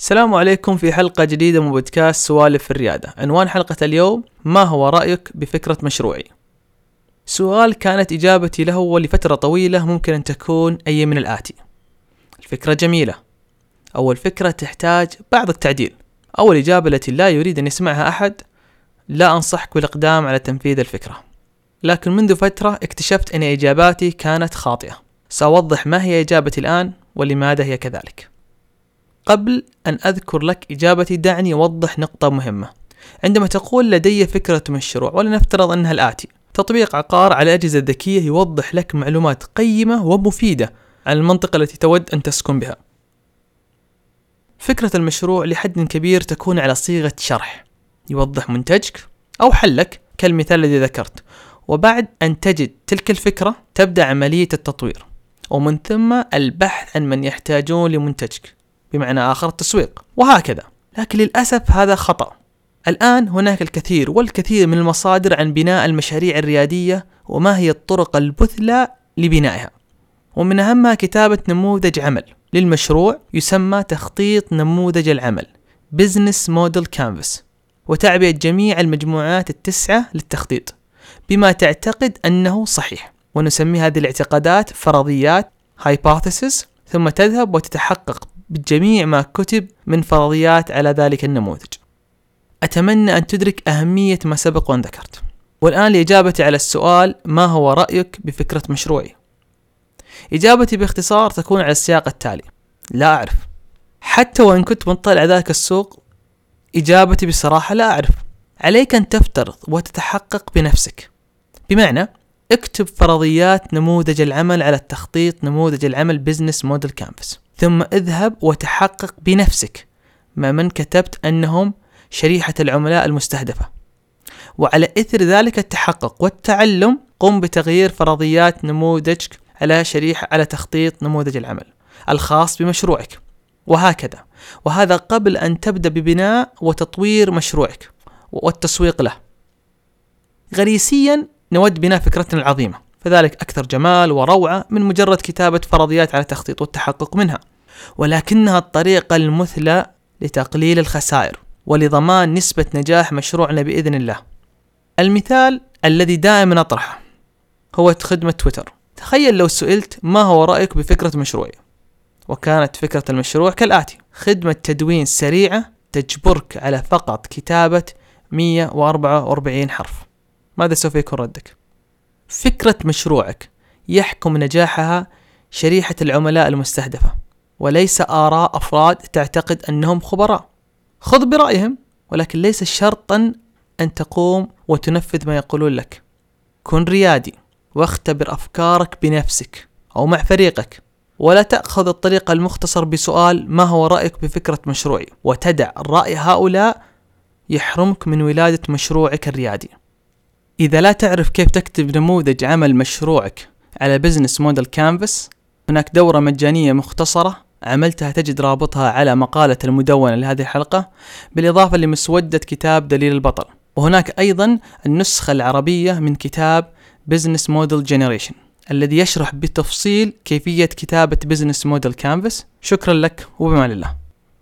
السلام عليكم في حلقة جديدة من بودكاست سوالف في الريادة. عنوان حلقة اليوم ما هو رأيك بفكرة مشروعي؟ سؤال كانت إجابتي له ولفترة طويلة ممكن أن تكون أي من الآتي. الفكرة جميلة. أول فكرة تحتاج بعض التعديل. أول إجابة التي لا يريد أن يسمعها أحد لا أنصحك بالإقدام على تنفيذ الفكرة. لكن منذ فترة اكتشفت أن إجاباتي كانت خاطئة. سأوضح ما هي إجابتي الآن ولماذا هي كذلك. قبل أن أذكر لك إجابتي دعني أوضح نقطة مهمة. عندما تقول لدي فكرة مشروع ولنفترض أنها الآتي تطبيق عقار على أجهزة ذكية يوضح لك معلومات قيمة ومفيدة عن المنطقة التي تود أن تسكن بها. فكرة المشروع لحد كبير تكون على صيغة شرح. يوضح منتجك أو حلك كالمثال الذي ذكرت. وبعد أن تجد تلك الفكرة تبدأ عملية التطوير. ومن ثم البحث عن من يحتاجون لمنتجك. بمعنى آخر التسويق وهكذا. لكن للأسف هذا خطأ. الآن هناك الكثير والكثير من المصادر عن بناء المشاريع الريادية وما هي الطرق المثلى لبنائها. ومن أهمها كتابة نموذج عمل للمشروع يسمى تخطيط نموذج العمل Business Model Canvas وتعبئة جميع المجموعات التسعة للتخطيط بما تعتقد أنه صحيح. ونسمي هذه الاعتقادات فرضيات hypothesis ثم تذهب وتتحقق. بجميع ما كتب من فرضيات على ذلك النموذج. أتمنى أن تدرك أهمية ما سبق وأن ذكرت والآن لإجابتي على السؤال ما هو رأيك بفكرة مشروعي؟ إجابتي باختصار تكون على السياق التالي. لا أعرف. حتى وإن كنت مطلع ذلك السوق إجابتي بصراحة لا أعرف. عليك أن تفترض وتتحقق بنفسك. بمعنى اكتب فرضيات نموذج العمل على التخطيط نموذج العمل business model canvas ثم اذهب وتحقق بنفسك. مع من كتبت أنهم شريحة العملاء المستهدفة. وعلى إثر ذلك التحقق والتعلم قم بتغيير فرضيات نموذجك على شريحة على تخطيط نموذج العمل الخاص بمشروعك. وهكذا. وهذا قبل أن تبدأ ببناء وتطوير مشروعك والتسويق له. غريسيا نود بناء فكرتنا العظيمة. فذلك أكثر جمال وروعة من مجرد كتابة فرضيات على التخطيط والتحقق منها. ولكنها الطريقة المثلى لتقليل الخسائر ولضمان نسبة نجاح مشروعنا بإذن الله. المثال الذي دائما أطرحه هو خدمة تويتر. تخيل لو سئلت ما هو رأيك بفكرة مشروعي؟ وكانت فكرة المشروع كالآتي خدمة تدوين سريعة تجبرك على فقط كتابة 144 حرف. ماذا سوف يكون ردك؟ فكرة مشروعك يحكم نجاحها شريحة العملاء المستهدفة. وليس آراء أفراد تعتقد أنهم خبراء. خذ برأيهم ولكن ليس شرطا أن تقوم وتنفذ ما يقولون لك. كن ريادي واختبر أفكارك بنفسك أو مع فريقك ولا تأخذ الطريق المختصر بسؤال ما هو رأيك بفكرة مشروعي وتدع رأي هؤلاء يحرمك من ولادة مشروعك الريادي. إذا لا تعرف كيف تكتب نموذج عمل مشروعك على business model canvas هناك دورة مجانية مختصرة عملتها تجد رابطها على مقالة المدونة لهذه الحلقة بالإضافة لمسودة كتاب دليل البطل. وهناك أيضا النسخة العربية من كتاب Business Model Generation الذي يشرح بتفصيل كيفية كتابة business model canvas شكرا لك وبما الله